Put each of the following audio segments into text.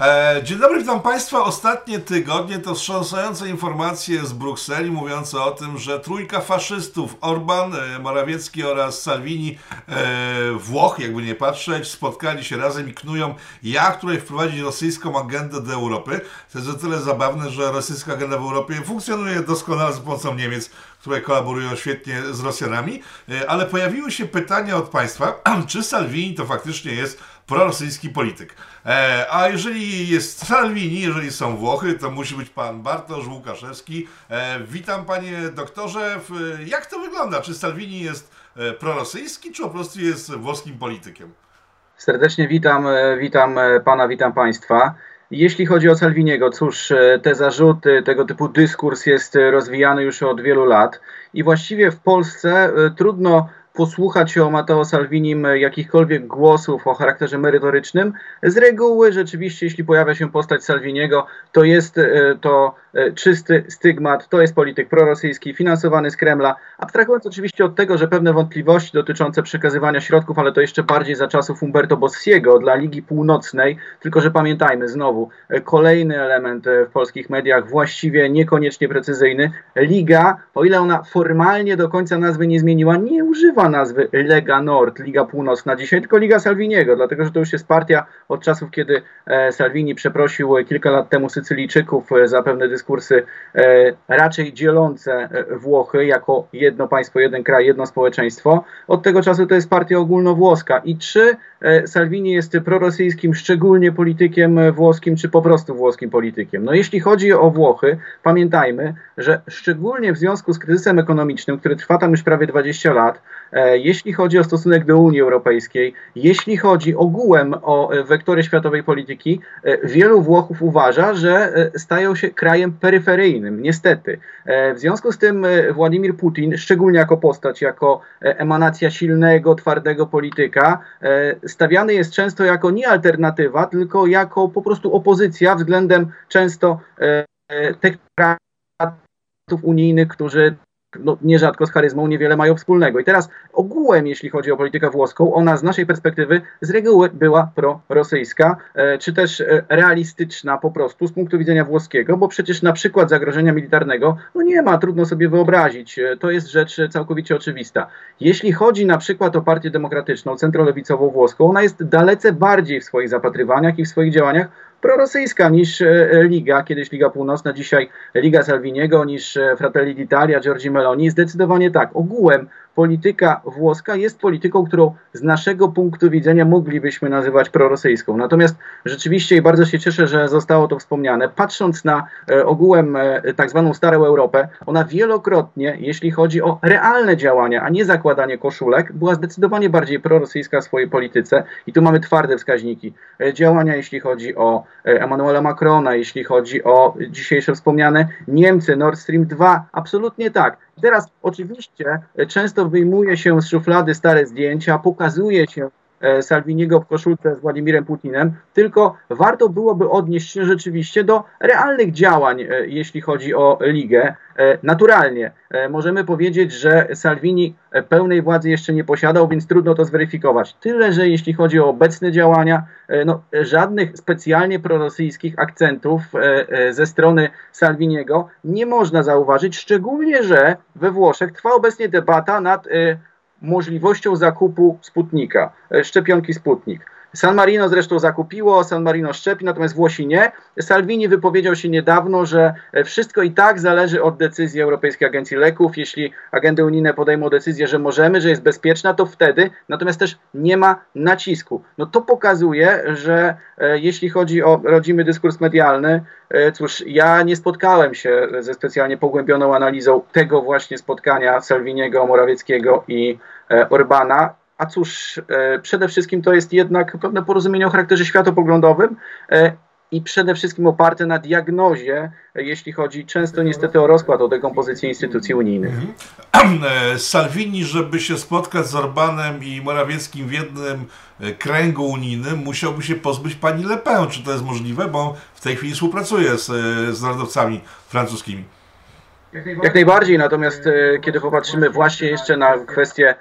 E, dzień dobry, witam Państwa. Ostatnie tygodnie to wstrząsające informacje z Brukseli mówiące o tym, że trójka faszystów, Orban, e, Morawiecki oraz Salvini, e, Włoch, jakby nie patrzeć, spotkali się razem i knują, jak tutaj wprowadzić rosyjską agendę do Europy. To jest o tyle zabawne, że rosyjska agenda w Europie funkcjonuje doskonale za pomocą Niemiec, które kolaborują świetnie z Rosjanami, ale pojawiły się pytania od Państwa, czy Salvini to faktycznie jest prorosyjski polityk. E, a jeżeli jest Salvini, jeżeli są Włochy, to musi być pan Bartosz Łukaszewski. E, witam panie doktorze. Jak to wygląda? Czy Salvini jest e, prorosyjski, czy po prostu jest włoskim politykiem? Serdecznie witam, witam pana, witam państwa. Jeśli chodzi o Salviniego, cóż, te zarzuty, tego typu dyskurs jest rozwijany już od wielu lat i właściwie w Polsce trudno posłuchać o Matteo Salvinim jakichkolwiek głosów o charakterze merytorycznym. Z reguły rzeczywiście, jeśli pojawia się postać Salviniego, to jest e, to e, czysty stygmat, to jest polityk prorosyjski, finansowany z Kremla, abstrahując oczywiście od tego, że pewne wątpliwości dotyczące przekazywania środków, ale to jeszcze bardziej za czasów Umberto Bossiego dla Ligi Północnej, tylko że pamiętajmy znowu, e, kolejny element w polskich mediach, właściwie niekoniecznie precyzyjny, Liga, o ile ona formalnie do końca nazwy nie zmieniła, nie używa nazwy Lega Nord, Liga Północna dzisiaj, tylko Liga Salviniego, dlatego że to już jest partia od czasów, kiedy e, Salvini przeprosił kilka lat temu Sycylijczyków e, za pewne dyskursy e, raczej dzielące Włochy jako jedno państwo, jeden kraj, jedno społeczeństwo. Od tego czasu to jest partia ogólnowłoska. I czy Salvini jest prorosyjskim, szczególnie politykiem włoskim, czy po prostu włoskim politykiem? No jeśli chodzi o Włochy, pamiętajmy, że szczególnie w związku z kryzysem ekonomicznym, który trwa tam już prawie 20 lat, E, jeśli chodzi o stosunek do Unii Europejskiej, jeśli chodzi ogółem o e, wektory światowej polityki, e, wielu Włochów uważa, że stają się krajem peryferyjnym, niestety. W związku z tym Władimir Putin, szczególnie jako postać, jako emanacja silnego, twardego polityka, stawiany jest często jako nie alternatywa, tylko jako po prostu opozycja względem często technokratów unijnych, którzy no, nierzadko z charyzmą niewiele mają wspólnego. I teraz ogółem, jeśli chodzi o politykę włoską, ona z naszej perspektywy z reguły była prorosyjska, e, czy też e, realistyczna po prostu z punktu widzenia włoskiego, bo przecież na przykład zagrożenia militarnego no nie ma, trudno sobie wyobrazić. E, to jest rzecz całkowicie oczywista. Jeśli chodzi na przykład o partię demokratyczną, centrolewicową włoską, ona jest dalece bardziej w swoich zapatrywaniach i w swoich działaniach prorosyjska niż e, Liga, kiedyś Liga Północna, dzisiaj Liga Salviniego, niż e, Fratelli d'Italia, Giorgi Meloni. Zdecydowanie tak. Ogółem polityka włoska jest polityką, którą z naszego punktu widzenia moglibyśmy nazywać prorosyjską. Natomiast rzeczywiście i bardzo się cieszę, że zostało to wspomniane. Patrząc na e, ogółem e, tak zwaną starą Europę, ona wielokrotnie, jeśli chodzi o realne działania, a nie zakładanie koszulek, była zdecydowanie bardziej prorosyjska w swojej polityce i tu mamy twarde wskaźniki. E, działania, jeśli chodzi o Emmanuela Macrona, jeśli chodzi o dzisiejsze wspomniane Niemcy, Nord Stream 2, absolutnie tak. Teraz oczywiście e, często wyjmuje się z szuflady stare zdjęcia, pokazuje się Salviniego w koszulce z Władimirem Putinem, tylko warto byłoby odnieść się rzeczywiście do realnych działań, e, jeśli chodzi o ligę. Naturalnie możemy powiedzieć, że Salvini pełnej władzy jeszcze nie posiadał, więc trudno to zweryfikować. Tyle, że jeśli chodzi o obecne działania, no, żadnych specjalnie prorosyjskich akcentów ze strony Salviniego nie można zauważyć, szczególnie, że we Włoszech trwa obecnie debata nad możliwością zakupu Sputnika, szczepionki Sputnik. San Marino zresztą zakupiło, San Marino szczepi, natomiast Włosi nie. Salvini wypowiedział się niedawno, że wszystko i tak zależy od decyzji Europejskiej Agencji Leków. Jeśli agendy unijne podejmą decyzję, że możemy, że jest bezpieczna, to wtedy, natomiast też nie ma nacisku. No to pokazuje, że e, jeśli chodzi o rodzimy dyskurs medialny, e, cóż, ja nie spotkałem się ze specjalnie pogłębioną analizą tego właśnie spotkania Salviniego, Morawieckiego i e, Orbana a cóż, e, przede wszystkim to jest jednak pewne porozumienie o charakterze światopoglądowym e, i przede wszystkim oparte na diagnozie, jeśli chodzi często niestety o rozkład, o dekompozycję instytucji unijnych. Mhm. E, Salvini, żeby się spotkać z Orbanem i Morawieckim w jednym kręgu unijnym, musiałby się pozbyć pani Le Pen. Czy to jest możliwe? Bo w tej chwili współpracuje z, z narodowcami francuskimi. Jak najbardziej, natomiast kiedy popatrzymy właśnie jeszcze na kwestię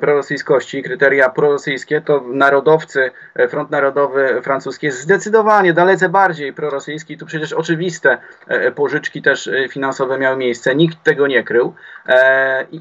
prorosyjskości, kryteria prorosyjskie, to narodowcy, e, Front Narodowy francuski jest zdecydowanie dalece bardziej prorosyjski. Tu przecież oczywiste pożyczki też finansowe miały miejsce, nikt tego nie krył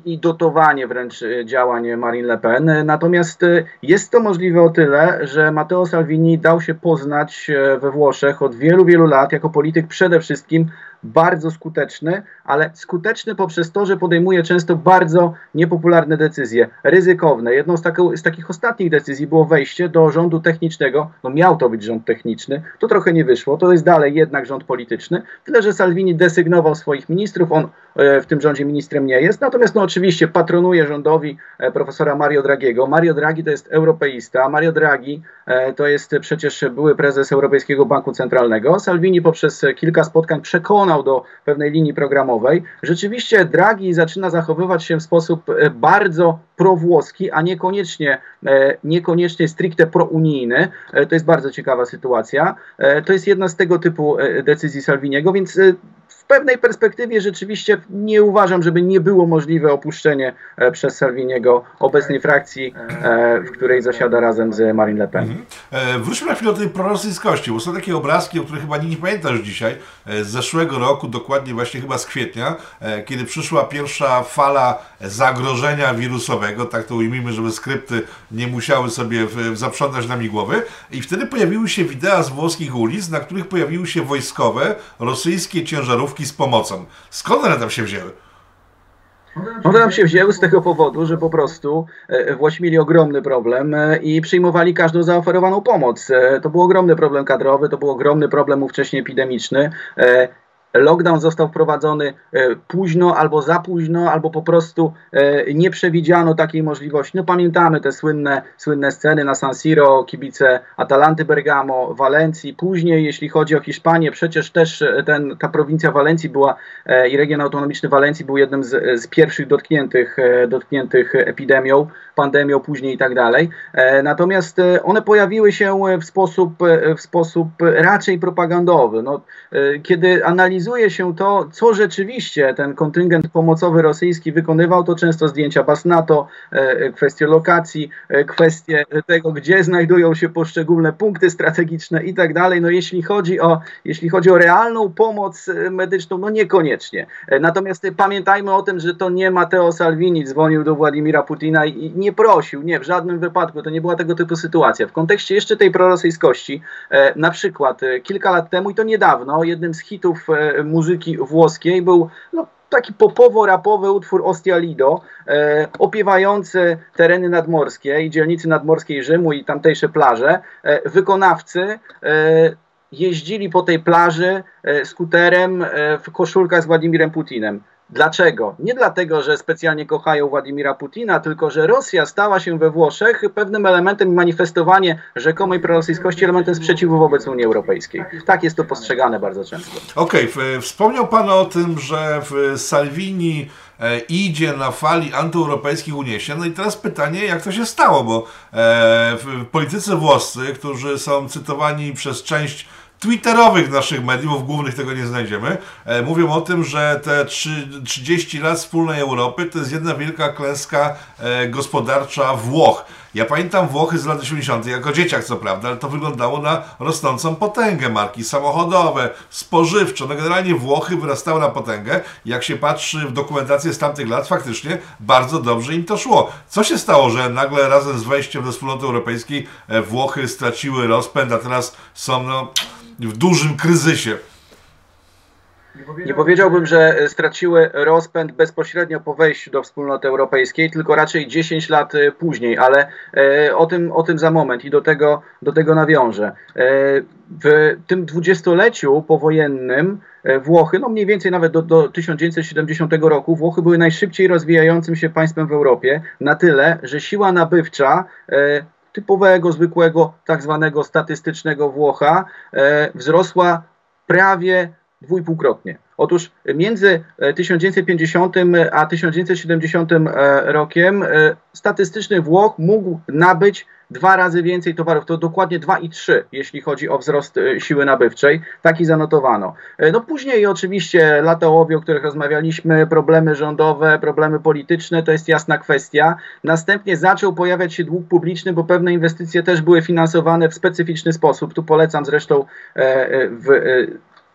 i dotowanie wręcz działań Marine Le Pen. Natomiast jest to możliwe o tyle, że Matteo Salvini dał się poznać we Włoszech od wielu, wielu lat jako polityk przede wszystkim bardzo skuteczny, ale skuteczny poprzez to, że podejmuje często bardzo niepopularne decyzje, ryzykowne. Jedną z, z takich ostatnich decyzji było wejście do rządu technicznego. No miał to być rząd techniczny, to trochę nie wyszło. To jest dalej jednak rząd polityczny. Tyle, że Salvini desygnował swoich ministrów, on e, w tym rządzie ministrem nie jest. Natomiast no oczywiście patronuje rządowi e, profesora Mario Dragiego. Mario Draghi to jest europeista. Mario Draghi e, to jest przecież były prezes Europejskiego Banku Centralnego. Salvini poprzez kilka spotkań przekonał do pewnej linii programowej. Rzeczywiście Draghi zaczyna zachowywać się w sposób e, bardzo prowłoski, a niekoniecznie, e, niekoniecznie stricte prounijny. E, to jest bardzo ciekawa sytuacja. To jest jedna z tego typu decyzji Salviniego, więc w pewnej perspektywie rzeczywiście nie uważam, żeby nie było możliwe opuszczenie e, przez Salviniego obecnej frakcji, e, w której zasiada razem z Marine Le Pen. Mhm. E, wróćmy na chwilę do tej prorosyjskości, bo są takie obrazki, o których chyba nie pamiętasz dzisiaj, z zeszłego roku, dokładnie właśnie chyba z kwietnia, kiedy przyszła pierwsza fala zagrożenia wirusowego, tak to ujmijmy, żeby skrypty nie musiały sobie zaprzątać nami głowy i wtedy pojawiły się wideo z włoskich ulic, na których pojawiły się wojskowe, rosyjskie ciężarówki z pomocą. Skąd one tam się wzięły? One nam się wzięły z tego powodu, że po prostu e, Włosi mieli ogromny problem e, i przyjmowali każdą zaoferowaną pomoc. E, to był ogromny problem kadrowy, to był ogromny problem ówcześnie epidemiczny. Lockdown został wprowadzony e, późno albo za późno, albo po prostu e, nie przewidziano takiej możliwości. No pamiętamy te słynne, słynne sceny na San Siro, kibice Atalanty Bergamo, Walencji. Później, jeśli chodzi o Hiszpanię, przecież też e, ten, ta prowincja Walencji była i region autonomiczny Walencji był jednym z, z pierwszych dotkniętych, dotkniętych epidemią, pandemią później i tak dalej. Natomiast one pojawiły się w sposób, w sposób raczej propagandowy. No, kiedy analizuje się to, co rzeczywiście ten kontyngent pomocowy rosyjski wykonywał, to często zdjęcia baz NATO, e, kwestie lokacji, e, kwestie tego, gdzie znajdują się poszczególne punkty strategiczne i tak dalej. No jeśli chodzi o, jeśli chodzi o realną pomoc e, medyczną, no niekoniecznie. Natomiast pamiętajmy o tym, że to nie Matteo Salvini dzwonił do Władimira Putina i nie prosił, nie, w żadnym wypadku, to nie była tego typu sytuacja. W kontekście jeszcze tej prorosyjskości, na przykład kilka lat temu i to niedawno, jednym z hitów muzyki włoskiej był no, taki popowo-rapowy utwór Ostia Lido, e, opiewający tereny nadmorskie i dzielnicy nadmorskiej Rzymu i tamtejsze plaże. E, wykonawcy e, jeździli po tej plaży e, skuterem e, w koszulkach z Władimirem Putinem. Dlaczego? Nie dlatego, że specjalnie kochają Władimira Putina, tylko że Rosja stała się we Włoszech pewnym elementem manifestowanie rzekomej prorosyjskości, elementem sprzeciwu wobec Unii Europejskiej. Tak jest to postrzegane bardzo często. Okej, okay. wspomniał Pan o tym, że Salvini e, idzie na fali antyeuropejskich uniesień. No i teraz pytanie, jak to się stało, bo e, politycy włoscy, którzy są cytowani przez część twitterowych naszych mediów, głównych tego nie znajdziemy, e, mówią o tym, że te 30 lat wspólnej Europy to jest jedna wielka klęska e, gospodarcza Włoch. Ja pamiętam Włochy z lat 80., jako dzieciak co prawda, ale to wyglądało na rosnącą potęgę. Marki samochodowe, spożywcze, no generalnie Włochy wyrastały na potęgę. Jak się patrzy w dokumentację z tamtych lat, faktycznie bardzo dobrze im to szło. Co się stało, że nagle razem z wejściem do wspólnoty europejskiej e, Włochy straciły rozpęd, a teraz są no, w dużym kryzysie. Nie powiedziałbym, że straciły rozpęd bezpośrednio po wejściu do wspólnoty europejskiej, tylko raczej 10 lat e, później, ale e, o tym, o tym za moment i do tego, do tego nawiążę. E, w tym dwudziestoleciu powojennym Włochy, no mniej więcej nawet do, do 1970 roku, Włochy były najszybciej rozwijającym się państwem w Europie, na tyle, że siła nabywcza typowego, zwykłego, tak zwanego statystycznego Włocha wzrosła prawie dwójpółkrotnie. Otóż między 1950 a 1970 e, rokiem e, statystyczny Włoch mógł nabyć dwa razy więcej towarów, to dokładnie 2,3 jeśli chodzi o wzrost e, siły nabywczej. Taki zanotowano. E, no później oczywiście lata ołowiu, o których rozmawialiśmy, problemy rządowe, problemy polityczne, to jest jasna kwestia. Następnie zaczął pojawiać się dług publiczny, bo pewne inwestycje też były finansowane w specyficzny sposób. Tu polecam zresztą w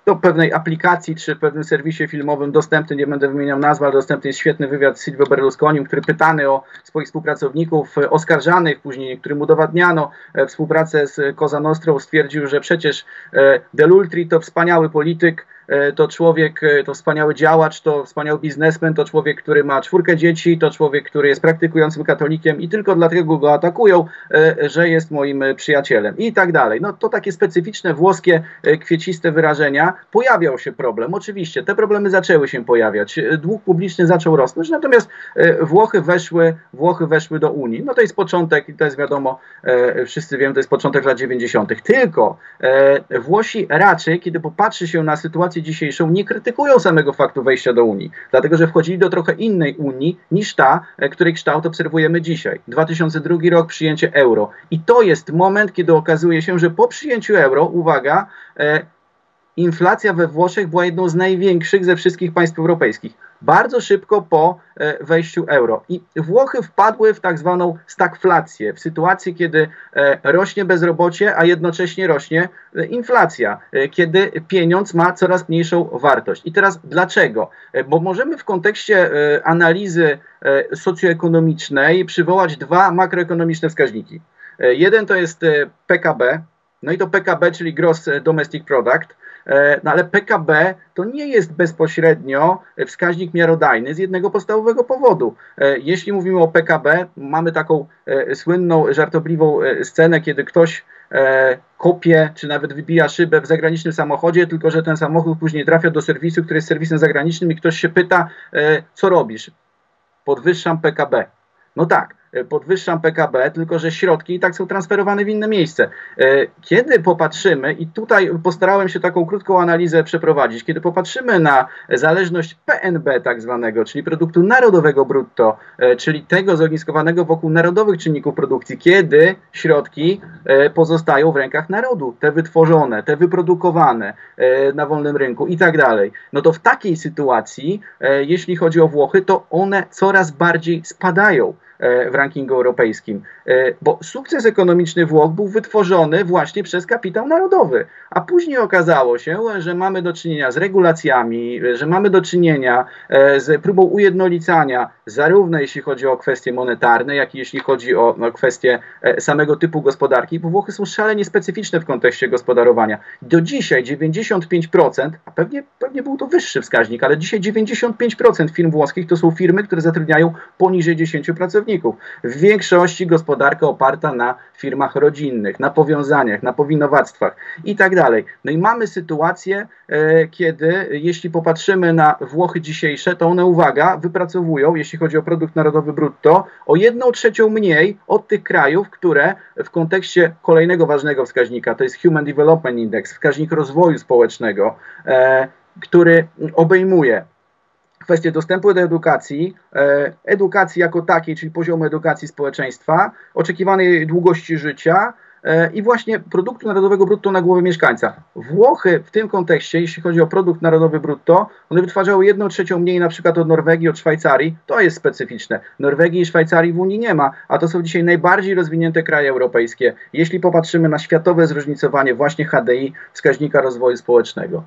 do pewnej aplikacji czy pewnym serwisie filmowym dostępny, nie będę wymieniał nazwy, ale dostępny jest świetny wywiad z Silvio Berlusconi, który pytany o swoich współpracowników e, oskarżanych, później którym udowadniano e, współpracę z Cosa Nostrą, stwierdził, że przecież e, Delultri to wspaniały polityk, to człowiek, e, to wspaniały działacz, to wspaniały biznesmen, to człowiek, który ma czwórkę dzieci, to człowiek, który jest praktykującym katolikiem i tylko dlatego go atakują, e, że jest moim przyjacielem i tak dalej. No to takie specyficzne włoskie, kwieciste wyrażenia. Pojawiał się problem, oczywiście, te problemy zaczęły się pojawiać, dług publiczny zaczął rosnąć, natomiast Włochy weszły, Włochy weszły do Unii. No to jest początek i to jest wiadomo, wszyscy wiemy, to jest początek lat 90. Tylko Włosi raczej, kiedy popatrzy się na sytuację dzisiejszą nie krytykują samego faktu wejścia do Unii, dlatego że wchodzili do trochę innej Unii niż ta, e, której kształt obserwujemy dzisiaj. 2002 rok przyjęcie euro. I to jest moment, kiedy okazuje się, że po przyjęciu euro, uwaga, e, inflacja we Włoszech była jedną z największych ze wszystkich państw europejskich. Bardzo szybko po e, wejściu euro. I Włochy wpadły w tak zwaną stagflację, w sytuacji, kiedy e, rośnie bezrobocie, a jednocześnie rośnie e, inflacja, kiedy pieniądz ma coraz mniejszą wartość. I teraz dlaczego? Bo możemy w kontekście analizy socjoekonomicznej przywołać dwa makroekonomiczne wskaźniki. Jeden to jest PKB, no i to PKB, czyli Gross Domestic Product, no ale PKB to nie jest bezpośrednio wskaźnik miarodajny z jednego podstawowego powodu. E, jeśli mówimy o PKB, mamy taką e, słynną, żartobliwą scenę, kiedy ktoś kopie, czy nawet wybija szybę w zagranicznym samochodzie, tylko że ten samochód później trafia do serwisu, który jest serwisem zagranicznym i ktoś się pyta, co robisz? Podwyższam PKB. No tak, E, podwyższam PKB, tylko że środki i tak są transferowane w inne miejsce. E, kiedy popatrzymy, i tutaj postarałem się taką krótką analizę przeprowadzić, kiedy popatrzymy na zależność PNB tak zwanego, czyli produktu narodowego brutto, e, czyli tego zogniskowanego wokół narodowych czynników produkcji, kiedy środki pozostają w rękach narodu, te wytworzone, te wyprodukowane na wolnym rynku i tak dalej, no to w takiej sytuacji, jeśli chodzi o Włochy, to one coraz bardziej spadają. E, w rankingu europejskim. E, bo sukces ekonomiczny Włoch był wytworzony właśnie przez kapitał narodowy, a później okazało się, że mamy do czynienia z regulacjami, że mamy do czynienia e, z próbą ujednolicania, zarówno jeśli chodzi o kwestie monetarne, jak i jeśli chodzi o kwestie samego typu gospodarki, bo Włochy są szalenie specyficzne w kontekście gospodarowania. Do dzisiaj 95%, a pewnie, pewnie był to wyższy wskaźnik, ale dzisiaj 95% firm włoskich to są firmy, które zatrudniają poniżej 10 pracowników W większości gospodarka oparta na firmach rodzinnych, na powiązaniach, na powinowactwach i tak dalej. No i mamy sytuację, e, kiedy jeśli popatrzymy na Włochy dzisiejsze, to one, uwaga, wypracowują, jeśli chodzi o produkt narodowy brutto, o jedną trzecią mniej od tych krajów, które w kontekście kolejnego ważnego wskaźnika, to jest Human Development Index, wskaźnik rozwoju społecznego, e, który obejmuje kwestie dostępu do edukacji, e, edukacji jako takiej, czyli poziomu edukacji społeczeństwa, oczekiwanej długości życia e, i właśnie produktu narodowego brutto na głowę mieszkańca. Włochy w tym kontekście, jeśli chodzi o produkt narodowy brutto, one wytwarzały jedną trzecią mniej na przykład od Norwegii, od Szwajcarii. To jest specyficzne. Norwegii i Szwajcarii w Unii nie ma, a to są dzisiaj najbardziej rozwinięte kraje europejskie. Jeśli popatrzymy na światowe zróżnicowanie właśnie HDI, wskaźnika rozwoju społecznego.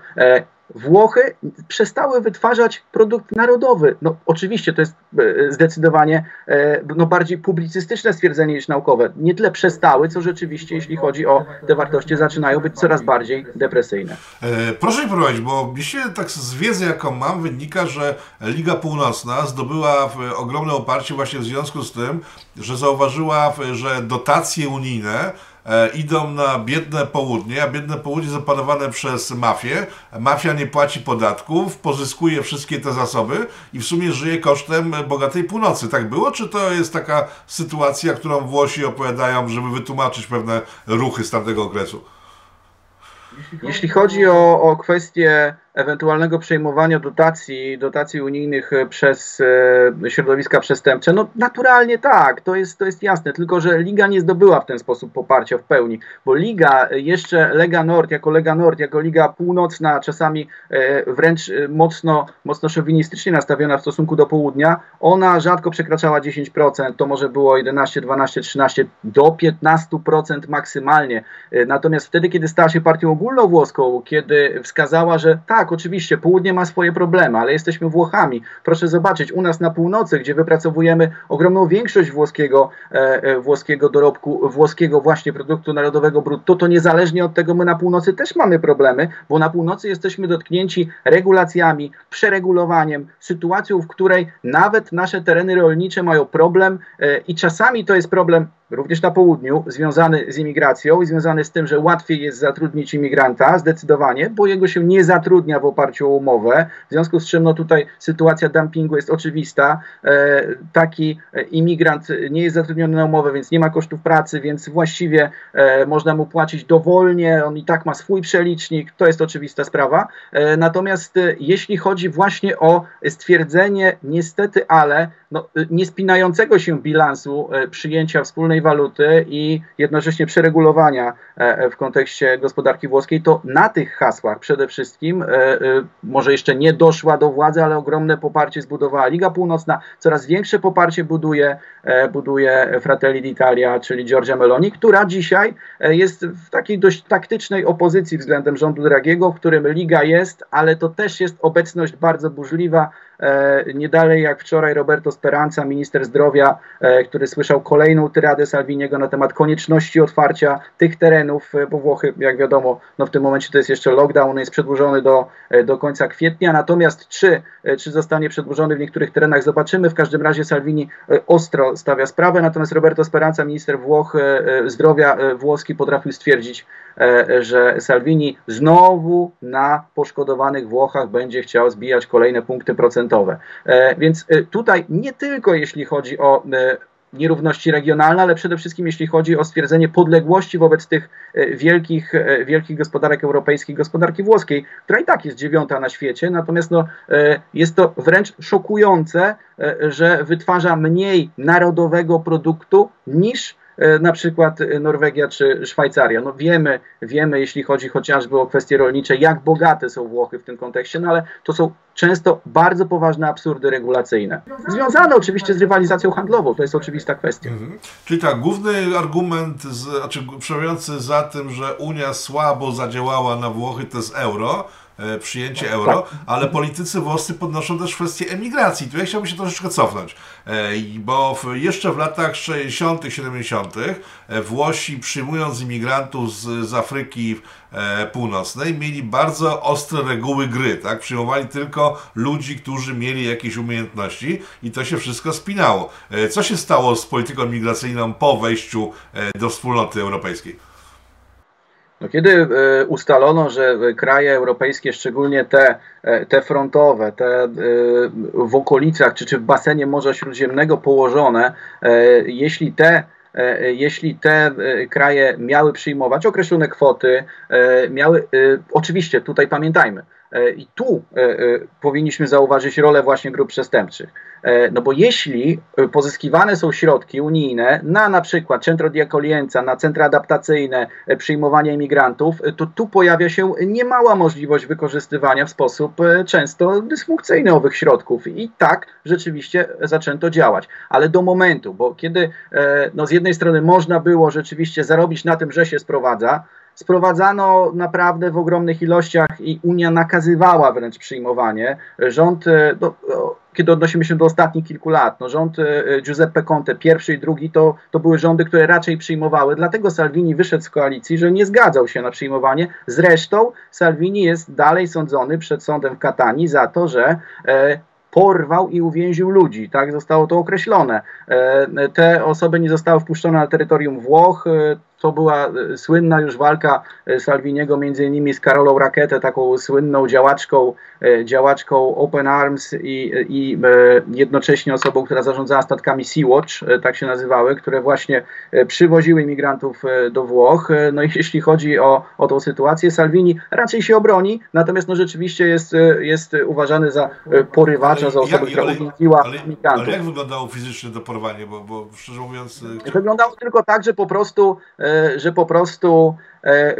Włochy przestały wytwarzać produkt narodowy. No, oczywiście to jest e, zdecydowanie e, no, bardziej publicystyczne stwierdzenie niż naukowe. Nie tyle przestały, co rzeczywiście, jeśli chodzi o te wartości, zaczynają być coraz bardziej depresyjne. E, proszę mi prowadzić, bo mi tak z wiedzy, jaką mam, wynika, że Liga Północna zdobyła ogromne oparcie właśnie w związku z tym, że zauważyła, że dotacje unijne idą na biedne południe, a biedne południe zapanowane przez mafię. Mafia nie płaci podatków, pozyskuje wszystkie te zasoby i w sumie żyje kosztem bogatej północy. Tak było? Czy to jest taka sytuacja, którą Włosi opowiadają, żeby wytłumaczyć pewne ruchy z tamtego okresu? Jeśli chodzi o, o kwestię ewentualnego przejmowania dotacji, dotacji unijnych przez środowiska przestępcze, no naturalnie tak, to jest, to jest jasne, tylko że Liga nie zdobyła w ten sposób poparcia w pełni, bo Liga, jeszcze Lega Nord, jako Lega Nord, jako Liga Północna, czasami wręcz mocno, mocno szowinistycznie nastawiona w stosunku do południa, ona rzadko przekraczała 10%, to może było 11, 12, 13, do 15% maksymalnie. Natomiast wtedy, kiedy stała się partią ogólnowłoską, kiedy wskazała, że tak, oczywiście, południe ma swoje problemy, ale jesteśmy Włochami. Proszę zobaczyć, u nas na północy, gdzie wypracowujemy ogromną większość włoskiego, e, e, włoskiego dorobku, włoskiego właśnie produktu narodowego brutto, to niezależnie od tego my na północy też mamy problemy, bo na północy jesteśmy dotknięci regulacjami, przeregulowaniem, sytuacją, w której nawet nasze tereny rolnicze mają problem e, i czasami to jest problem również na południu, związany z imigracją i związany z tym, że łatwiej jest zatrudnić imigranta, zdecydowanie, bo jego się nie zatrudnia w oparciu o umowę, w związku z czym no tutaj sytuacja dumpingu jest oczywista. E, taki imigrant nie jest zatrudniony na umowę, więc nie ma kosztów pracy, więc właściwie e, można mu płacić dowolnie, on i tak ma swój przelicznik, to jest oczywista sprawa. E, natomiast e, jeśli chodzi właśnie o stwierdzenie, niestety, ale no, niespinającego się bilansu e, przyjęcia wspólnej waluty i jednocześnie przeregulowania e, w kontekście gospodarki włoskiej, to na tych hasłach przede wszystkim e, może jeszcze nie doszła do władzy, ale ogromne poparcie zbudowała Liga Północna, coraz większe poparcie buduje, buduje Fratelli d'Italia, czyli Giorgia Meloni, która dzisiaj jest w takiej dość taktycznej opozycji względem rządu Dragiego, w którym Liga jest, ale to też jest obecność bardzo burzliwa E, nie dalej jak wczoraj Roberto Speranza, minister zdrowia, e, który słyszał kolejną tyradę Salviniego na temat konieczności otwarcia tych terenów, e, bo Włochy, jak wiadomo, no w tym momencie to jest jeszcze lockdown, jest przedłużony do, do końca kwietnia, natomiast czy, czy zostanie przedłużony w niektórych terenach, zobaczymy. W każdym razie Salvini ostro stawia sprawę, natomiast Roberto Speranza, minister Włoch, zdrowia włoski, potrafił stwierdzić, że Salvini znowu na poszkodowanych Włochach będzie chciał zbijać kolejne punkty procentowe. E, więc e, tutaj nie tylko jeśli chodzi o e, nierówności regionalne, ale przede wszystkim jeśli chodzi o stwierdzenie podległości wobec tych wielkich, wielkich gospodarek europejskich, gospodarki włoskiej, która i tak jest dziewiąta na świecie, natomiast no, jest to wręcz szokujące, że wytwarza mniej narodowego produktu niż E, na przykład e, Norwegia czy Szwajcaria. No wiemy, wiemy, jeśli chodzi chociażby o kwestie rolnicze, jak bogate są Włochy w tym kontekście, no ale to są często bardzo poważne absurdy regulacyjne. Związane oczywiście z rywalizacją handlową, to jest oczywista kwestia. Mhm. Czyli tak, główny argument, z, znaczy przemawiający za tym, że Unia słabo zadziałała na Włochy, to jest euro, E, przyjęcie euro, tak. ale politycy włoscy podnoszą też kwestię emigracji. Tu ja chciałbym się troszeczkę cofnąć, e, bo jeszcze w latach 60., 70. E, Włosi przyjmując imigrantów z, z Afryki Północnej mieli bardzo ostre reguły gry, tak? Przyjmowali tylko ludzi, którzy mieli jakieś umiejętności i to się wszystko spinało. Co się stało z polityką migracyjną po wejściu do wspólnoty europejskiej? No kiedy e, ustalono, że kraje europejskie, szczególnie te, e, te frontowe, te e, w okolicach czy, czy w basenie Morza Śródziemnego położone, jeśli te jeśli te kraje miały przyjmować określone kwoty, miały, oczywiście tutaj pamiętajmy, i tu powinniśmy zauważyć rolę właśnie grup przestępczych. E, no bo jeśli pozyskiwane są środki unijne na na przykład centro di na centra adaptacyjne, e, przyjmowanie imigrantów, e, to tu pojawia się niemała możliwość wykorzystywania w sposób często dysfunkcyjny owych środków. I tak rzeczywiście zaczęto działać. Ale do momentu, bo kiedy no z jednej strony można było rzeczywiście zarobić na tym, że się sprowadza, sprowadzano naprawdę w ogromnych ilościach i Unia nakazywała wręcz przyjmowanie. Rząd, no, kiedy odnosimy się do ostatnich kilku lat, no rząd e, Giuseppe Conte, pierwszy i drugi, to, to były rządy, które raczej przyjmowały. Dlatego Salvini wyszedł z koalicji, że nie zgadzał się na przyjmowanie. Zresztą Salvini jest dalej sądzony przed sądem w Katanii za to, że e, porwał i uwięził ludzi. Tak zostało to określone. E, te osoby nie zostały wpuszczone na terytorium Włoch. To była słynna już walka Salviniego między innymi z Karolą Raketę, taką słynną działaczką, działaczką Open Arms i, i jednocześnie osobą, która zarządzała statkami Sea-Watch, tak się nazywały, które właśnie przywoziły imigrantów do Włoch. No i jeśli chodzi o, o tą sytuację, Salvini raczej się obroni, natomiast no rzeczywiście jest, jest uważany za porywacza, za osobę, która uwięziła imigrantów. Ale jak wyglądało fizycznie to porwanie? Bo, bo szczerze mówiąc... Wyglądało tylko tak, że po prostu, że po prostu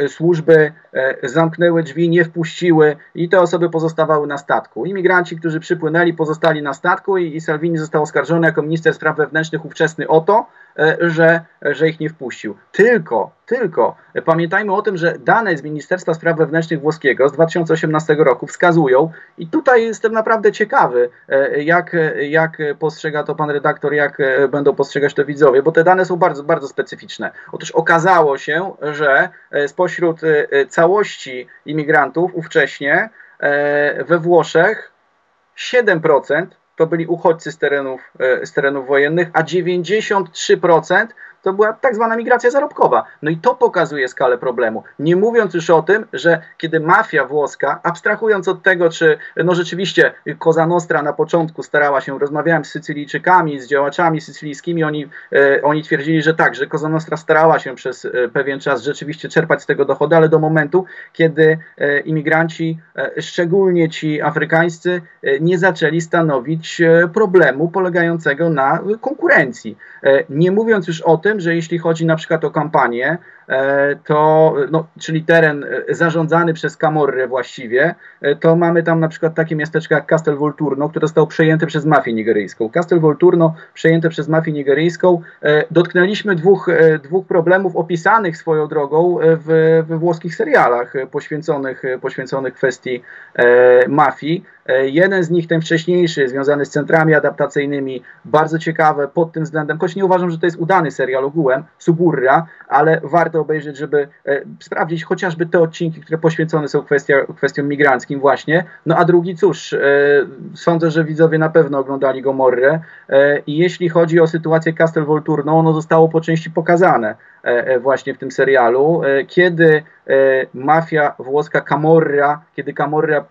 służby e, zamknęły drzwi, nie wpuściły i te osoby pozostawały na statku. Imigranci, którzy przypłynęli, pozostali na statku i, i Salvini został oskarżony jako minister spraw wewnętrznych ówczesny o to, e, że, że ich nie wpuścił. Tylko, tylko pamiętajmy o tym, że dane z Ministerstwa Spraw Wewnętrznych włoskiego z 2018 roku wskazują, i tutaj jestem naprawdę ciekawy, jak, jak postrzega to pan redaktor, jak będą postrzegać to widzowie, bo te dane są bardzo, bardzo specyficzne. Otóż okazało się, że E, spośród e, e, całości imigrantów ówcześnie we Włoszech 7% to byli uchodźcy z terenów, z terenów wojennych, a 93% to była tak zwana migracja zarobkowa. No i to pokazuje skalę problemu. Nie mówiąc już o tym, że kiedy mafia włoska, abstrahując od tego, czy no rzeczywiście Cosa Nostra na początku starała się, rozmawiałem z Sycylijczykami, z działaczami sycylijskimi, oni, e, oni twierdzili, że tak, że Cosa Nostra starała się przez e, pewien czas rzeczywiście czerpać z tego dochody, ale do momentu, kiedy e, imigranci, e, szczególnie ci afrykańscy, e, nie zaczęli stanowić e, problemu polegającego na konkurencji. Nie mówiąc już o tym, tym, że jeśli chodzi na przykład o kampanię, e, to, no, czyli teren e, zarządzany przez Camorrę właściwie, e, to mamy tam na przykład takie miasteczko jak Castel Volturno, które zostało przejęte przez mafię nigeryjską. Castel Volturno przejęte przez mafię nigeryjską. Dotknęliśmy dwóch, dwóch problemów opisanych swoją drogą w, we włoskich serialach poświęconych, poświęconych kwestii mafii. Jeden z nich, ten wcześniejszy, związany z centrami adaptacyjnymi, bardzo ciekawe pod tym względem, choć nie uważam, że to jest udany serial ogółem, Suburra, ale warto obejrzeć, żeby e, sprawdzić chociażby te odcinki, które poświęcone są kwestia, kwestiom migranckim właśnie. No a drugi, cóż, e, sądzę, że widzowie na pewno oglądali Gomorrę e, i jeśli chodzi o sytuację Castel Volturno, ono zostało po części pokazane. E, e, właśnie w tym serialu, e, kiedy mafia włoska Camorra, kiedy Camorra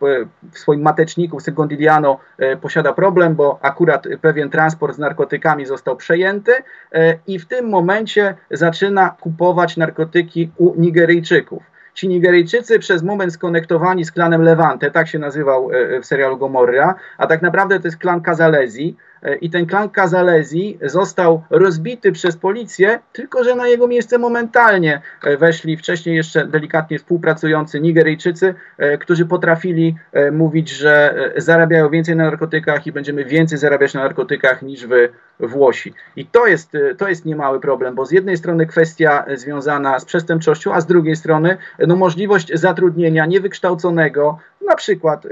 w swoim mateczniku Secondigliano posiada problem, bo akurat pewien transport z narkotykami został przejęty i w tym momencie zaczyna kupować narkotyki u Nigeryjczyków. Ci Nigeryjczycy przez moment skonektowani z klanem Levante, tak się nazywał w serialu Gomorra, a tak naprawdę to jest klan Kazalezi, i ten klan Kazalezi został rozbity przez policję, tylko że na jego miejsce momentalnie e, weszli wcześniej jeszcze delikatnie współpracujący Nigeryjczycy, e, którzy potrafili mówić, że zarabiają więcej na narkotykach i będziemy więcej zarabiać na narkotykach niż wy Włosi. I to jest, to jest niemały problem, bo z jednej strony kwestia związana z przestępczością, a z drugiej strony no, możliwość zatrudnienia niewykształconego, na przykład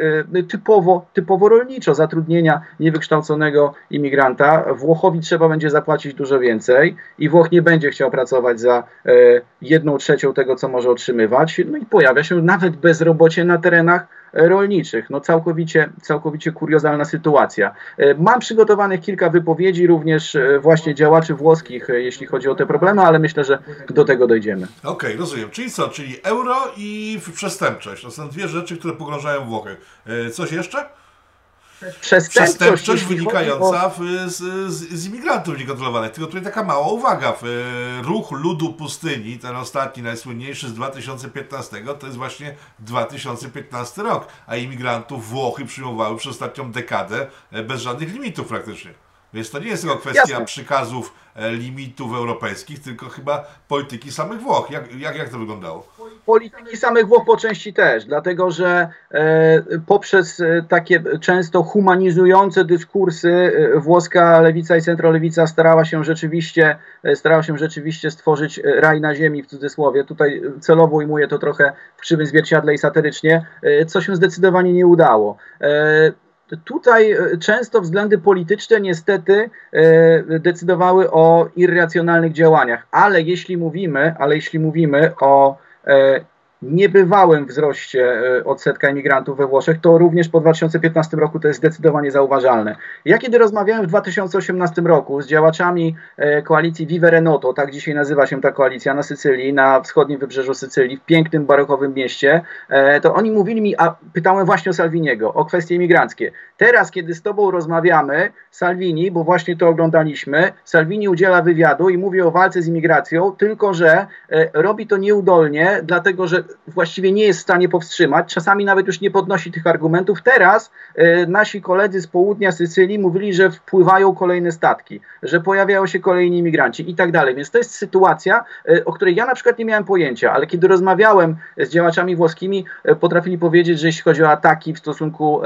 typowo, typowo rolniczo zatrudnienia niewykształconego imigranta, Włochowi trzeba będzie zapłacić dużo więcej i Włoch nie będzie chciał pracować za e, jedną trzecią tego, co może otrzymywać. No i pojawia się nawet bezrobocie na terenach rolniczych. No całkowicie, całkowicie kuriozalna sytuacja. Mam przygotowanych kilka wypowiedzi również właśnie działaczy włoskich, jeśli chodzi o te problemy, ale myślę, że do tego dojdziemy. Okej, okay, rozumiem. Czyli co? Czyli euro i przestępczość. To są dwie rzeczy, które pogrążają Włochy. Coś jeszcze? przestępczość, przestępczość wynikająca o... z, z, z, imigrantów niekontrolowanych. Tylko tutaj taka mała uwaga. Ruch ludu pustyni, ten ostatni, najsłynniejszy z 2015, to jest właśnie 2015 rok, a imigrantów Włochy przyjmowały przez ostatnią dekadę e, bez żadnych limitów praktycznie. Więc to nie jest tylko kwestia Jasne. przykazów e, limitów europejskich, tylko chyba polityki samych Włoch. Jak, jak, jak to wyglądało? Polityki samych Włoch po części też, dlatego że e, poprzez e, takie często humanizujące dyskursy e, włoska lewica i centrolewica starała się rzeczywiście e, starała się rzeczywiście stworzyć raj na ziemi w cudzysłowie. Tutaj celowo ujmuję to trochę w krzywym zwierciadle i satyrycznie, co się zdecydowanie nie udało. Tutaj e, często względy polityczne niestety decydowały o irracjonalnych działaniach, ale jeśli mówimy, ale jeśli mówimy o e, niebywałym wzroście e, odsetka imigrantów we Włoszech, to również po 2015 roku to jest zdecydowanie zauważalne. Ja kiedy rozmawiałem w 2018 roku z działaczami e, koalicji Vive Renoto, tak dzisiaj nazywa się ta koalicja na Sycylii, na wschodnim wybrzeżu Sycylii, w pięknym barokowym mieście, e, to oni mówili mi, a pytałem właśnie o Salviniego, o kwestie imigranckie. Teraz, kiedy z tobą rozmawiamy, Salvini, bo właśnie to oglądaliśmy, Salvini udziela wywiadu i mówi o walce z imigracją, tylko że robi to nieudolnie, dlatego że właściwie nie jest w stanie powstrzymać. Czasami nawet już nie podnosi tych argumentów. Teraz e, nasi koledzy z południa Sycylii mówili, że wpływają kolejne statki, że pojawiają się kolejni imigranci i tak dalej. Więc to jest sytuacja, e, o której ja na przykład nie miałem pojęcia, ale kiedy rozmawiałem z działaczami włoskimi, e, potrafili powiedzieć, że jeśli chodzi o ataki w stosunku,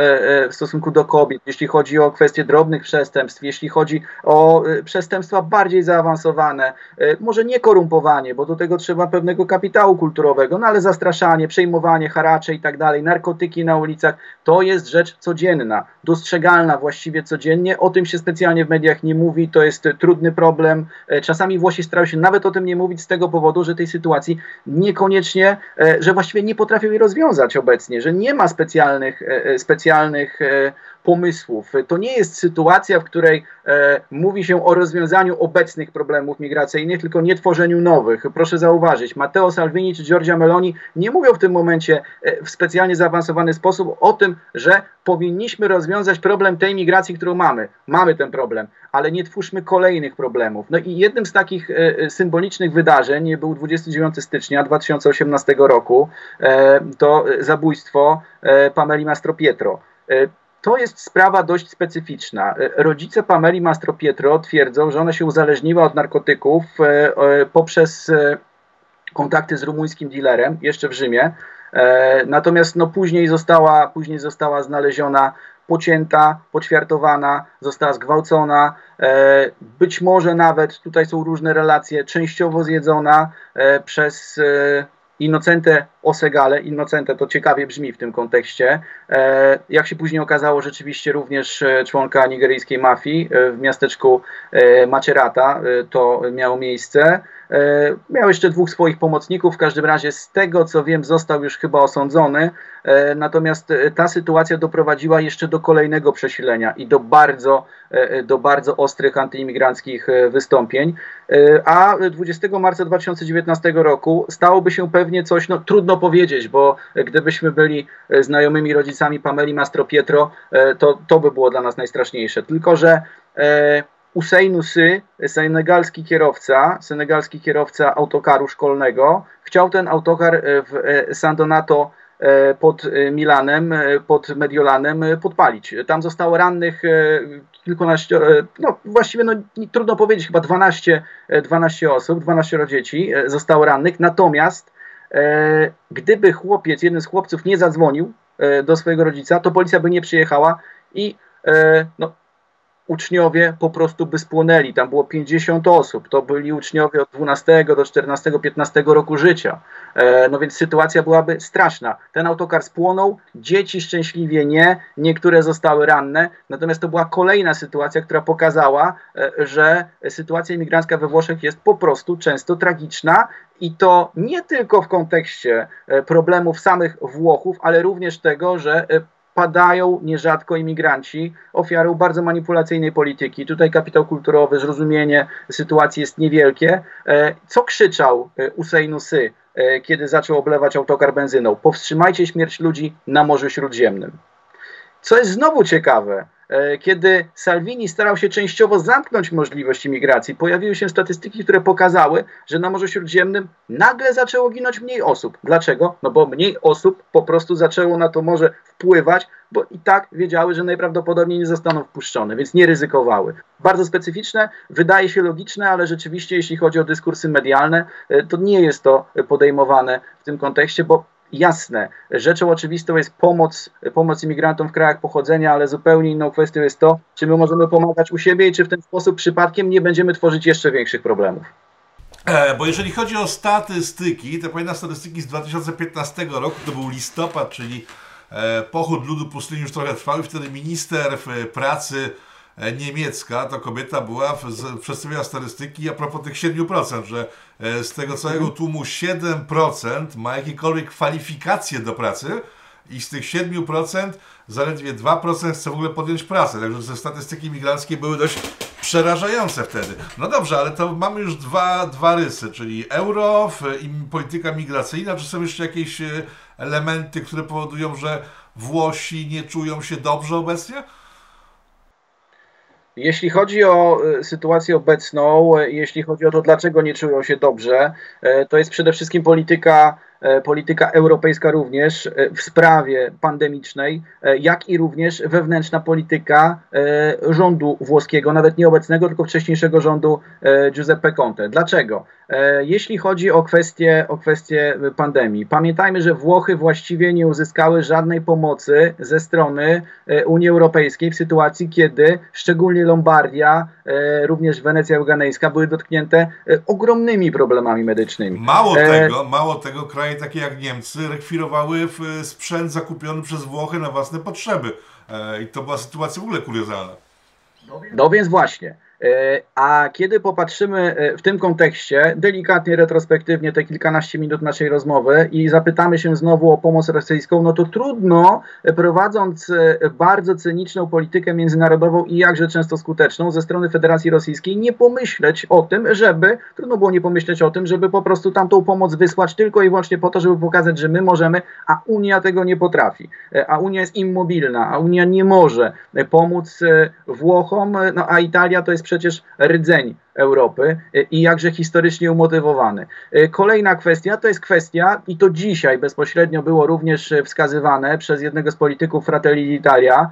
w stosunku do kobiet, jeśli chodzi o kwestie drobnych przestępstw, jeśli chodzi o przestępstwa bardziej zaawansowane, może nie korumpowanie, bo do tego trzeba pewnego kapitału kulturowego, no ale zastraszanie, przejmowanie, haracze i tak dalej, narkotyki na ulicach, to jest rzecz codzienna, dostrzegalna właściwie codziennie. O tym się specjalnie w mediach nie mówi, to jest trudny problem. E, czasami Włosi starają się nawet o tym nie mówić z tego powodu, że tej sytuacji niekoniecznie, e, że właściwie nie potrafią jej rozwiązać obecnie, że nie ma specjalnych, e, specjalnych pomysłów. To nie jest sytuacja, w której e, mówi się o rozwiązaniu obecnych problemów migracyjnych, tylko nie tworzeniu nowych. Proszę zauważyć, Matteo Salvini czy Giorgia Meloni nie mówią w tym momencie e, w specjalnie zaawansowany sposób o tym, że powinniśmy rozwiązać problem tej migracji, którą mamy. Mamy ten problem, ale nie twórzmy kolejnych problemów. No i jednym z takich e, e symbolicznych wydarzeń był 29 stycznia 2018 roku, e, to zabójstwo e, Pameli Mastro Pietro. To jest sprawa dość specyficzna. E, rodzice Pameli Mastro Pietro twierdzą, że ona się uzależniła od narkotyków e, e, poprzez kontakty z rumuńskim dealerem jeszcze w Rzymie. Natomiast no, później, została, później została znaleziona pocięta, poćwiartowana, została zgwałcona, być może nawet, tutaj są różne relacje, częściowo zjedzona przez Innocente Osegale, Innocente to ciekawie brzmi w tym kontekście. E, jak się później okazało, rzeczywiście również e, członka nigeryjskiej mafii e, w miasteczku Macerata to miało miejsce. Miał jeszcze dwóch swoich pomocników, w każdym razie z tego co wiem został już chyba osądzony, natomiast e, ta sytuacja doprowadziła jeszcze do kolejnego przesilenia i do bardzo, do bardzo ostrych antyimigranckich wystąpień, a 20 marca 2019 roku stałoby się pewnie coś, no trudno powiedzieć, bo gdybyśmy byli znajomymi rodzicami Pameli Mastro Pietro, to to by było dla nas najstraszniejsze, tylko że Usainu Sy, senegalski kierowca, senegalski kierowca autokaru szkolnego, chciał ten autokar e, w e, San Donato e, pod Milanem, pod Mediolanem podpalić. Tam zostało rannych kilkanaście, no właściwie no, trudno powiedzieć, chyba 12, 12 osób, 12 dzieci zostało rannych, natomiast gdyby chłopiec, jeden z chłopców nie zadzwonił do swojego rodzica, to policja by nie przyjechała i no, uczniowie po prostu by spłonęli. Tam było 50 osób. To byli uczniowie od 12 do 14, 15 roku życia. E, no więc sytuacja byłaby straszna. Ten autokar spłonął, dzieci szczęśliwie nie, niektóre zostały ranne. Natomiast to była kolejna sytuacja, która pokazała, e, że sytuacja imigrancka we Włoszech jest po prostu często tragiczna i to nie tylko w kontekście e, problemów samych Włochów, ale również tego, że padają nierzadko imigranci ofiarą bardzo manipulacyjnej polityki. Tutaj kapitał kulturowy, zrozumienie sytuacji jest niewielkie. E, co krzyczał e, Usainu Sy, e, kiedy zaczął oblewać autokar benzyną? Powstrzymajcie śmierć ludzi na Morzu Śródziemnym. Co jest znowu ciekawe, kiedy Salvini starał się częściowo zamknąć możliwość imigracji, pojawiły się statystyki, które pokazały, że na Morzu Śródziemnym nagle zaczęło ginąć mniej osób. Dlaczego? No bo mniej osób po prostu zaczęło na to morze wpływać, bo i tak wiedziały, że najprawdopodobniej nie zostaną wpuszczone, więc nie ryzykowały. Bardzo specyficzne, wydaje się logiczne, ale rzeczywiście, jeśli chodzi o dyskursy medialne, e, to nie jest to podejmowane w tym kontekście, bo jasne. Rzeczą oczywistą jest pomoc, pomoc imigrantom w krajach pochodzenia, ale zupełnie inną kwestią jest to, czy my możemy pomagać u siebie i czy w ten sposób przypadkiem nie będziemy tworzyć jeszcze większych problemów. E, bo jeżeli chodzi o statystyki, to pamiętam statystyki z 2015 roku, to był listopad, czyli e, pochód ludu pustyni już trochę trwał i wtedy minister pracy niemiecka, to kobieta była, przedstawiała statystyki a propos tych 7%, że z tego całego mhm. tłumu 7% ma jakiekolwiek kwalifikacje do pracy i z tych 7% zaledwie 2% chce w ogóle podjąć pracę. Także te statystyki migranckie były dość przerażające wtedy. No dobrze, ale to mamy już dwa, dwa rysy, czyli euro i polityka migracyjna. Czy są jeszcze jakieś e, elementy, które powodują, że Włosi nie czują się dobrze obecnie? Jeśli chodzi o e, sytuację obecną, e, jeśli chodzi o to, dlaczego nie czują się dobrze, to jest przede wszystkim polityka E, polityka europejska również e, w sprawie pandemicznej, e, jak i również wewnętrzna polityka rządu włoskiego, nawet nie obecnego, tylko wcześniejszego rządu Giuseppe Conte. Dlaczego? Jeśli chodzi o kwestię, o kwestię pandemii, pamiętajmy, że Włochy właściwie nie uzyskały żadnej pomocy ze strony Unii Europejskiej w sytuacji, kiedy szczególnie Lombardia, również Wenecja Euganejska były dotknięte ogromnymi problemami medycznymi. Mało tego, mało tego, kraje takie jak Niemcy rekwirowały sprzęt zakupiony przez Włochy na własne potrzeby. E, I to była sytuacja w ogóle kuriozalna. No więc właśnie. E, a kiedy popatrzymy e, w tym kontekście, delikatnie, retrospektywnie, te kilkanaście minut naszej rozmowy i zapytamy się znowu o pomoc rosyjską, no to trudno, e, prowadząc bardzo cyniczną politykę międzynarodową i jakże często skuteczną ze strony Federacji Rosyjskiej, nie pomyśleć o tym, żeby, trudno było nie pomyśleć o tym, żeby po prostu tamtą pomoc wysłać tylko i wyłącznie po to, żeby pokazać, że my możemy, a Unia tego nie potrafi. A Unia jest immobilna, a Unia nie może pomóc Włochom, no a Italia to jest przecież rdzeń Europy i jakże historycznie umotywowany. Kolejna kwestia to jest kwestia, i to dzisiaj bezpośrednio było również wskazywane przez jednego z polityków Fratelli d'Italia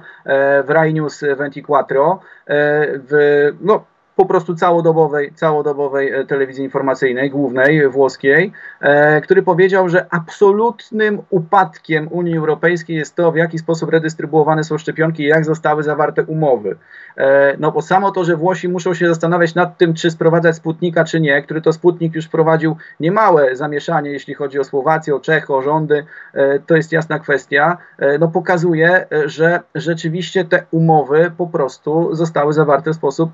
w Rai News 24, e, w, no, po prostu całodobowej, całodobowej e, telewizji informacyjnej, głównej, włoskiej, e, który powiedział, że absolutnym upadkiem Unii Europejskiej jest to, w jaki sposób redystrybuowane są szczepionki i jak zostały zawarte umowy. E, no bo samo to, że Włosi muszą się zastanawiać nad tym, czy sprowadzać Sputnika, czy nie, który to Sputnik już wprowadził niemałe zamieszanie, jeśli chodzi o Słowację, o Czechy, o rządy, e, to jest jasna kwestia, e, no pokazuje, że rzeczywiście te umowy po prostu zostały zawarte w sposób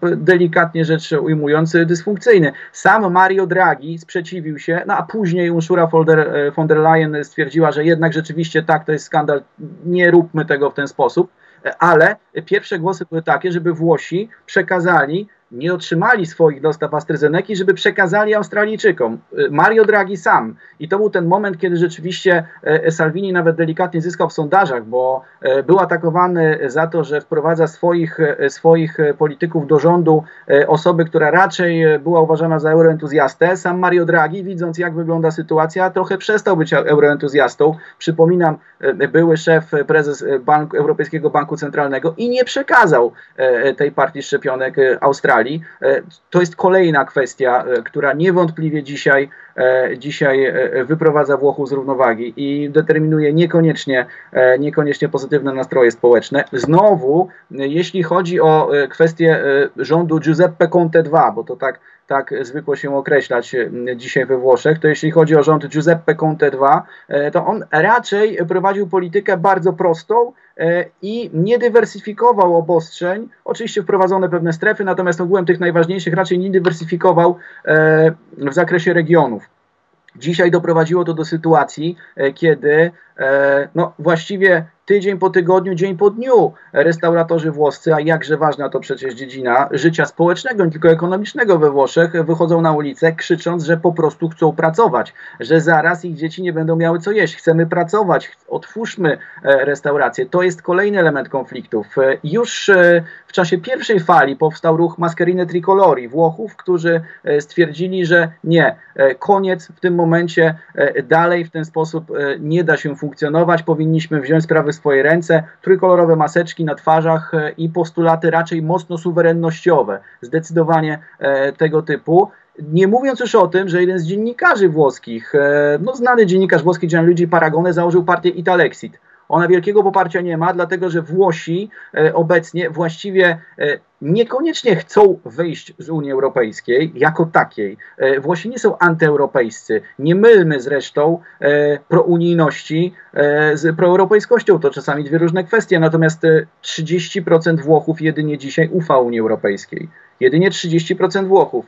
delikatnie rzecz ujmując dysfunkcyjny. Sam Mario Draghi sprzeciwił się, no a później Ursula der, von der Leyen stwierdziła, że jednak rzeczywiście tak, to jest skandal, nie róbmy tego w ten sposób ale pierwsze głosy były takie, żeby Włosi przekazali nie otrzymali swoich dostaw AstraZeneca, żeby przekazali Australijczykom. Y, Mario Draghi sam. I to był ten moment, kiedy rzeczywiście e, Salvini nawet delikatnie zyskał w sondażach, bo e, był atakowany za to, że wprowadza swoich, e, swoich polityków do rządu, osoby, która raczej była uważana za euroentuzjastę. Sam Mario Draghi, widząc jak wygląda sytuacja, trochę przestał być euroentuzjastą. Przypominam, były szef, prezes Europejskiego Banku Centralnego i nie przekazał tej partii szczepionek Australii. E, to jest kolejna kwestia, e, która niewątpliwie dzisiaj, dzisiaj wyprowadza Włochów z równowagi i determinuje niekoniecznie, niekoniecznie pozytywne nastroje społeczne. Znowu, jeśli chodzi o kwestię rządu Giuseppe Conte II, bo to tak tak zwykło się określać dzisiaj we Włoszech, to jeśli chodzi o rząd Giuseppe Conte II, to on raczej prowadził politykę bardzo prostą, E, i nie dywersyfikował obostrzeń. Oczywiście wprowadzone pewne strefy, natomiast ogółem tych najważniejszych raczej nie dywersyfikował e, w zakresie regionów. Dzisiaj doprowadziło to do sytuacji, e, kiedy no, właściwie tydzień po tygodniu, dzień po dniu restauratorzy włoscy, a jakże ważna to przecież dziedzina życia społecznego, nie tylko ekonomicznego we Włoszech, wychodzą na ulicę krzycząc, że po prostu chcą pracować, że zaraz ich dzieci nie będą miały co jeść. Chcemy pracować, otwórzmy e, restaurację. To jest kolejny element konfliktów. E, już e, w czasie pierwszej fali powstał ruch Mascherine Tricolori Włochów, którzy stwierdzili, że nie, koniec w tym momencie, dalej w ten sposób nie da się funkcjonować, powinniśmy wziąć sprawy swoje ręce, trójkolorowe maseczki na twarzach e, i postulaty raczej mocno suwerennościowe, zdecydowanie e, tego typu. Nie mówiąc już o tym, że jeden z dziennikarzy włoskich, e, no znany dziennikarz włoski Gianluigi Paragone założył partię Italexit. Ona wielkiego poparcia nie ma, dlatego że Włosi obecnie właściwie niekoniecznie chcą wyjść z Unii Europejskiej jako takiej. E, Włosi nie są antyeuropejscy. Nie mylmy zresztą e, prounijności e, z proeuropejskością. To czasami dwie różne kwestie. Natomiast 30% Włochów jedynie dzisiaj ufa Unii Europejskiej. Jedynie 30% Włochów.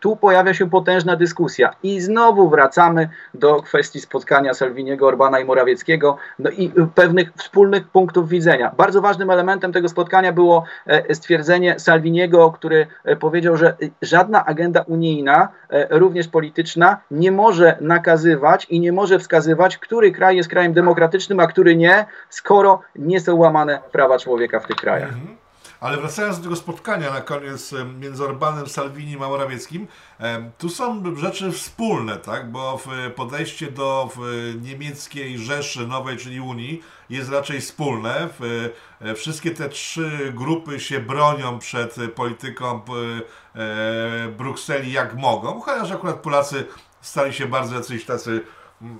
Tu pojawia się potężna dyskusja i znowu wracamy do kwestii spotkania Salviniego, Orbana i Morawieckiego no i pewnych wspólnych punktów widzenia. Bardzo ważnym elementem tego spotkania było stwierdzenie Salviniego, który powiedział, że żadna agenda unijna, również polityczna, nie może nakazywać i nie może wskazywać, który kraj jest krajem demokratycznym, a który nie, skoro nie są łamane prawa człowieka w tych krajach. Ale wracając do tego spotkania na koniec między Orbanem, Salvini a Morawieckim, tu są rzeczy wspólne, tak? bo podejście do niemieckiej Rzeszy Nowej, czyli Unii, jest raczej wspólne. E, wszystkie te trzy grupy się bronią przed polityką e, Brukseli jak mogą, chociaż akurat Polacy stali się bardzo jacyś tacy mm,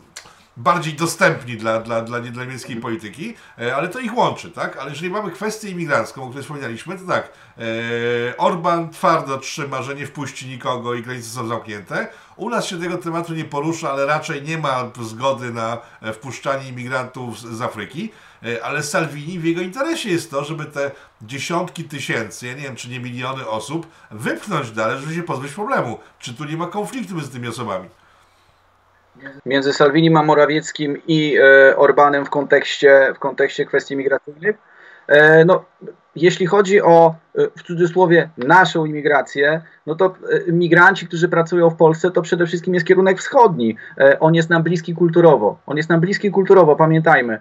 bardziej dostępni dla, dla, dla, dla niemieckiej polityki, e, ale to ich łączy, tak? Ale jeżeli mamy kwestię imigrancką, o której wspomnieliśmy, to tak, e, Orban twardo trzyma, że nie wpuści nikogo i granice są zamknięte. U nas się tego tematu nie porusza, ale raczej nie ma zgody na e, wpuszczanie imigrantów z, z Afryki. Ale Salvini w jego interesie jest to, żeby te dziesiątki tysięcy, ja nie wiem czy nie miliony osób, wypchnąć dalej, żeby się pozbyć problemu. Czy tu nie ma konfliktu między tymi osobami? Między Salvinim a Morawieckim i e, Orbanem w kontekście, w kontekście kwestii migracyjnych. E, no, jeśli chodzi o e, w cudzysłowie naszą imigrację, no to migranci, którzy pracują w Polsce, to przede wszystkim jest kierunek wschodni. On jest nam bliski kulturowo. On jest nam bliski kulturowo, pamiętajmy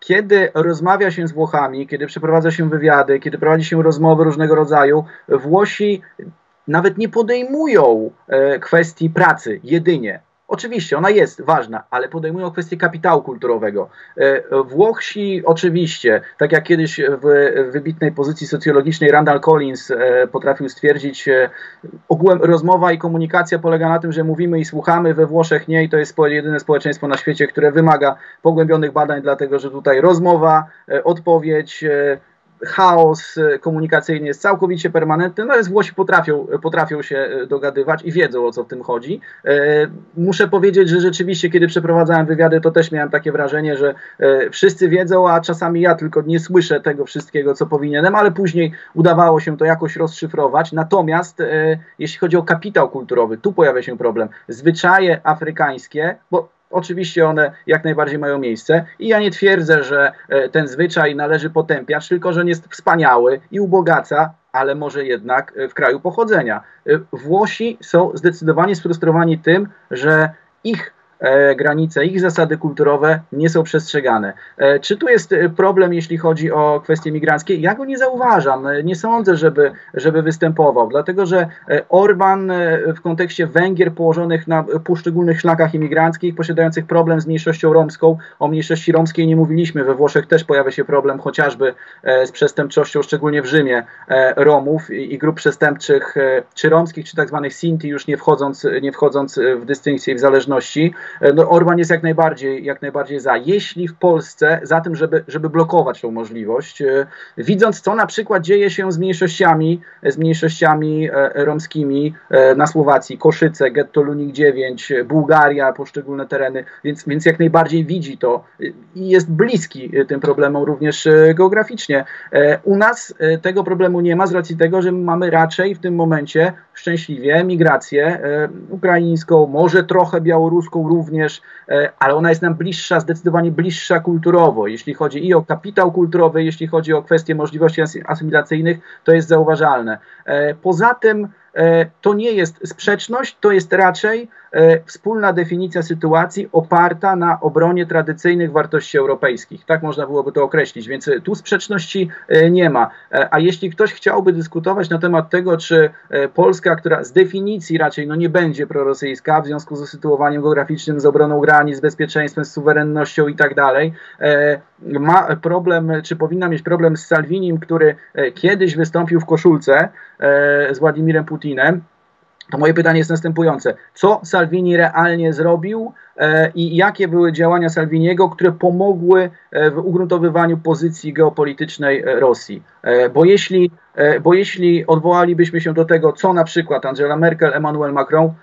kiedy rozmawia się z Włochami, kiedy przeprowadza się wywiady, kiedy prowadzi się rozmowy różnego rodzaju, Włosi nawet nie podejmują kwestii pracy jedynie. Oczywiście, ona jest ważna, ale podejmują kwestię kapitału kulturowego. E, Włochsi oczywiście, tak jak kiedyś w wybitnej pozycji socjologicznej Randall Collins e, potrafił stwierdzić, e, ogółem rozmowa i komunikacja polega na tym, że mówimy i słuchamy, we Włoszech nie i to jest jedyne społeczeństwo na świecie, które wymaga pogłębionych badań, dlatego że tutaj rozmowa, odpowiedź, chaos e, komunikacyjny jest całkowicie permanentny, no jest Włosi potrafią, potrafią się e, dogadywać i wiedzą o co w tym chodzi. Muszę powiedzieć, że rzeczywiście kiedy przeprowadzałem wywiady, to też miałem takie wrażenie, że wszyscy wiedzą, a czasami ja tylko nie słyszę tego wszystkiego, co powinienem, ale później udawało się to jakoś rozszyfrować. Natomiast jeśli chodzi o kapitał kulturowy, tu pojawia się problem. Zwyczaje afrykańskie, bo Oczywiście one jak najbardziej mają miejsce i ja nie twierdzę, że e, ten zwyczaj należy potępiać, tylko że on jest wspaniały i ubogaca, ale może jednak e, w kraju pochodzenia. E, Włosi są zdecydowanie sfrustrowani tym, że ich granice, ich zasady kulturowe nie są przestrzegane. E, czy tu jest e, problem, jeśli chodzi o kwestie migranckie? Ja go nie zauważam. Nie sądzę, żeby, żeby występował, dlatego że Orban w kontekście Węgier położonych na poszczególnych szlakach imigranckich, posiadających problem z mniejszością romską, o mniejszości romskiej nie mówiliśmy, we Włoszech też pojawia się problem chociażby z przestępczością, szczególnie w Rzymie, Romów i grup przestępczych, czy romskich, czy tak zwanych Sinti, już nie wchodząc, nie wchodząc w dystynkcję i w zależności. E, no Orban jest jak najbardziej, jak najbardziej za. Jeśli w Polsce, za tym, żeby, żeby blokować tą możliwość, e, widząc co na przykład dzieje się z mniejszościami, z mniejszościami e, romskimi na Słowacji, Koszyce, getto Lunik 9, Bułgaria, poszczególne tereny, więc, więc jak najbardziej widzi to i jest bliski tym problemom również geograficznie. U nas tego problemu nie ma z racji tego, że mamy raczej w tym momencie szczęśliwie migrację ukraińską, może trochę białoruską również, e, ale ona jest nam bliższa, zdecydowanie bliższa kulturowo. Jeśli chodzi i o kapitał kulturowy, jeśli chodzi o kwestie możliwości asymilacyjnych, to jest zauważalne. E, poza tym, to nie jest sprzeczność, to jest raczej e, wspólna definicja sytuacji oparta na obronie tradycyjnych wartości europejskich. Tak można byłoby to określić, więc tu sprzeczności e, nie ma. A jeśli ktoś chciałby dyskutować na temat tego, czy Polska, która z definicji raczej no nie będzie prorosyjska w związku z usytuowaniem geograficznym, z obroną granic, z bezpieczeństwem, z suwerennością i tak dalej, ma problem, czy powinna mieć problem z Salvinim, który kiedyś wystąpił w koszulce z Władimirem Putinem, to moje pytanie jest następujące. Co Salvini realnie zrobił, e, i jakie były działania Salviniego, które pomogły e, w ugruntowywaniu pozycji geopolitycznej e, Rosji. Bo jeśli, bo jeśli odwołalibyśmy się do tego, co na przykład Angela Merkel, Emmanuel Macron,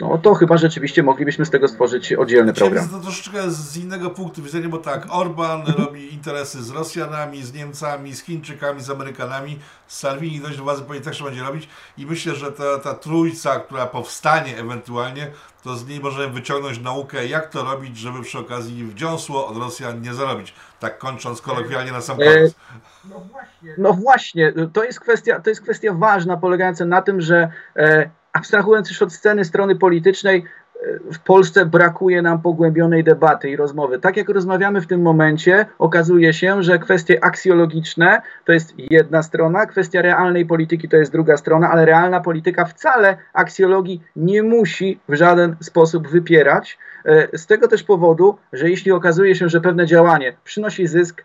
no to chyba rzeczywiście moglibyśmy z tego stworzyć oddzielny program. To troszeczkę z innego punktu widzenia, bo tak, Orban mhm. robi interesy z Rosjanami, z Niemcami, z Chińczykami, z Amerykanami, Salvini dojść do władzy pewnie też będzie robić i myślę, że ta, ta trójca, która powstanie ewentualnie, to z niej możemy wyciągnąć naukę, jak to robić, żeby przy okazji wdziąsło od Rosjan nie zarobić. Tak kończąc kolokwialnie na sam e, koniec. No właśnie, no właśnie to, jest kwestia, to jest kwestia ważna, polegająca na tym, że e, abstrahując już od sceny strony politycznej, w Polsce brakuje nam pogłębionej debaty i rozmowy. Tak jak rozmawiamy w tym momencie, okazuje się, że kwestie aksjologiczne to jest jedna strona, kwestia realnej polityki to jest druga strona, ale realna polityka wcale aksjologii nie musi w żaden sposób wypierać. E, z tego też powodu, że jeśli okazuje się, że pewne działanie przynosi zysk,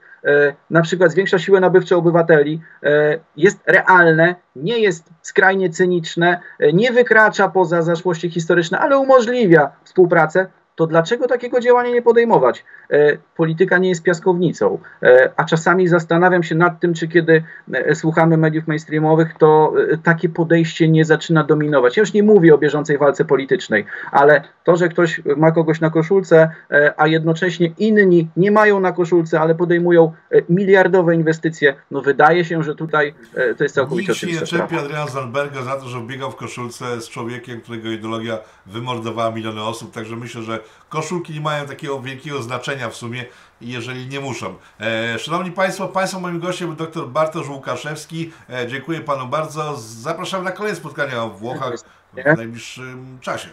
na przykład zwiększa siłę nabywczą obywateli, e, jest realne, nie jest skrajnie cyniczne, e, nie wykracza poza zaszłości historyczne, ale umożliwia współpracę, to dlaczego takiego działania nie podejmować? E, polityka nie jest piaskownicą, e, a czasami zastanawiam się nad tym, czy kiedy e, słuchamy mediów mainstreamowych, to takie podejście nie zaczyna dominować. Ja już nie mówię o bieżącej walce politycznej, ale to, że ktoś ma kogoś na koszulce, a jednocześnie inni nie mają na koszulce, ale podejmują miliardowe inwestycje, no wydaje się, że tutaj to jest całkowicie Nikt się nie czerpie Adriana Zandberga za to, że biegał w koszulce z człowiekiem, którego ideologia wymordowała miliony osób, także myślę, że koszulki nie mają takiego wielkiego znaczenia w sumie, jeżeli nie muszą. E, szanowni Państwo, Państwo moim gościem był dr Bartosz Łukaszewski. E, dziękuję Panu bardzo. Zapraszam na kolejne spotkania w Włochach w najbliższym czasie.